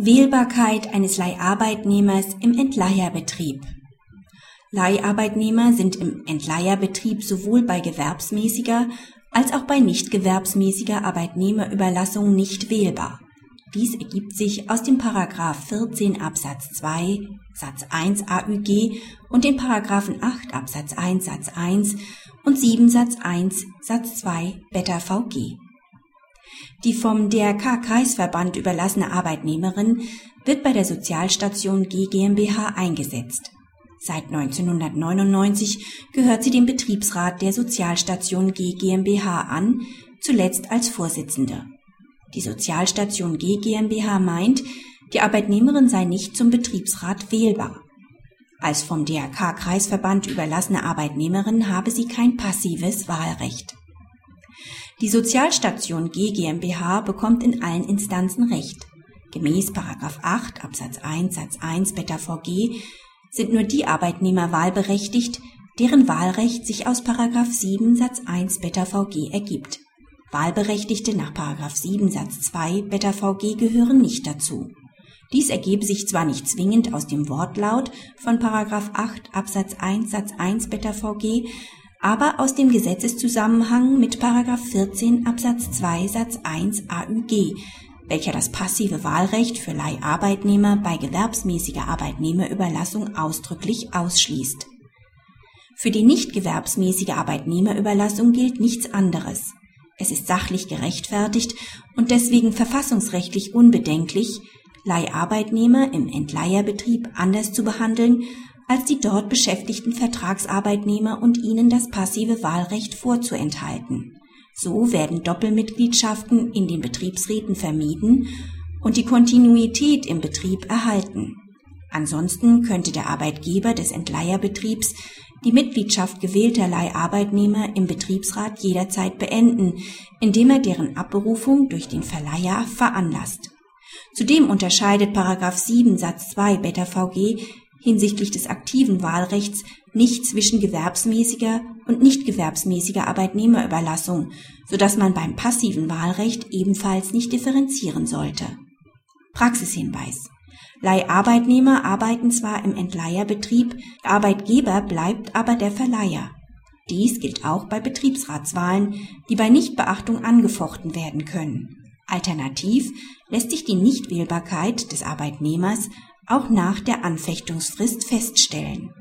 Wählbarkeit eines Leiharbeitnehmers im Entleiherbetrieb. Leiharbeitnehmer sind im Entleiherbetrieb sowohl bei gewerbsmäßiger als auch bei nicht gewerbsmäßiger Arbeitnehmerüberlassung nicht wählbar. Dies ergibt sich aus dem Paragraph 14 Absatz 2 Satz 1 AÜG und den Paragraphen 8 Absatz 1 Satz 1 und 7 Satz 1 Satz 2 Beta VG. Die vom DRK Kreisverband überlassene Arbeitnehmerin wird bei der Sozialstation G GmbH eingesetzt. Seit 1999 gehört sie dem Betriebsrat der Sozialstation G GmbH an, zuletzt als Vorsitzende. Die Sozialstation G GmbH meint, die Arbeitnehmerin sei nicht zum Betriebsrat wählbar. Als vom DRK Kreisverband überlassene Arbeitnehmerin habe sie kein passives Wahlrecht. Die Sozialstation G GmbH bekommt in allen Instanzen Recht. Gemäß 8 Absatz 1 Satz 1 Beta VG sind nur die Arbeitnehmer wahlberechtigt, deren Wahlrecht sich aus 7 Satz 1 Beta VG ergibt. Wahlberechtigte nach 7 Satz 2 Beta VG gehören nicht dazu. Dies ergebe sich zwar nicht zwingend aus dem Wortlaut von 8 Absatz 1 Satz 1 Beta VG, aber aus dem Gesetzeszusammenhang mit 14 Absatz 2 Satz 1 AÜG, welcher das passive Wahlrecht für Leiharbeitnehmer bei gewerbsmäßiger Arbeitnehmerüberlassung ausdrücklich ausschließt. Für die nicht gewerbsmäßige Arbeitnehmerüberlassung gilt nichts anderes. Es ist sachlich gerechtfertigt und deswegen verfassungsrechtlich unbedenklich, Leiharbeitnehmer im Entleiherbetrieb anders zu behandeln als die dort beschäftigten Vertragsarbeitnehmer und ihnen das passive Wahlrecht vorzuenthalten. So werden Doppelmitgliedschaften in den Betriebsräten vermieden und die Kontinuität im Betrieb erhalten. Ansonsten könnte der Arbeitgeber des Entleiherbetriebs die Mitgliedschaft gewählter Leiharbeitnehmer im Betriebsrat jederzeit beenden, indem er deren Abberufung durch den Verleiher veranlasst. Zudem unterscheidet 7 Satz 2 Beta VG hinsichtlich des aktiven Wahlrechts nicht zwischen gewerbsmäßiger und nicht gewerbsmäßiger Arbeitnehmerüberlassung, so dass man beim passiven Wahlrecht ebenfalls nicht differenzieren sollte. Praxishinweis Leiharbeitnehmer arbeiten zwar im Entleiherbetrieb, der Arbeitgeber bleibt aber der Verleiher. Dies gilt auch bei Betriebsratswahlen, die bei Nichtbeachtung angefochten werden können. Alternativ lässt sich die Nichtwählbarkeit des Arbeitnehmers auch nach der Anfechtungsfrist feststellen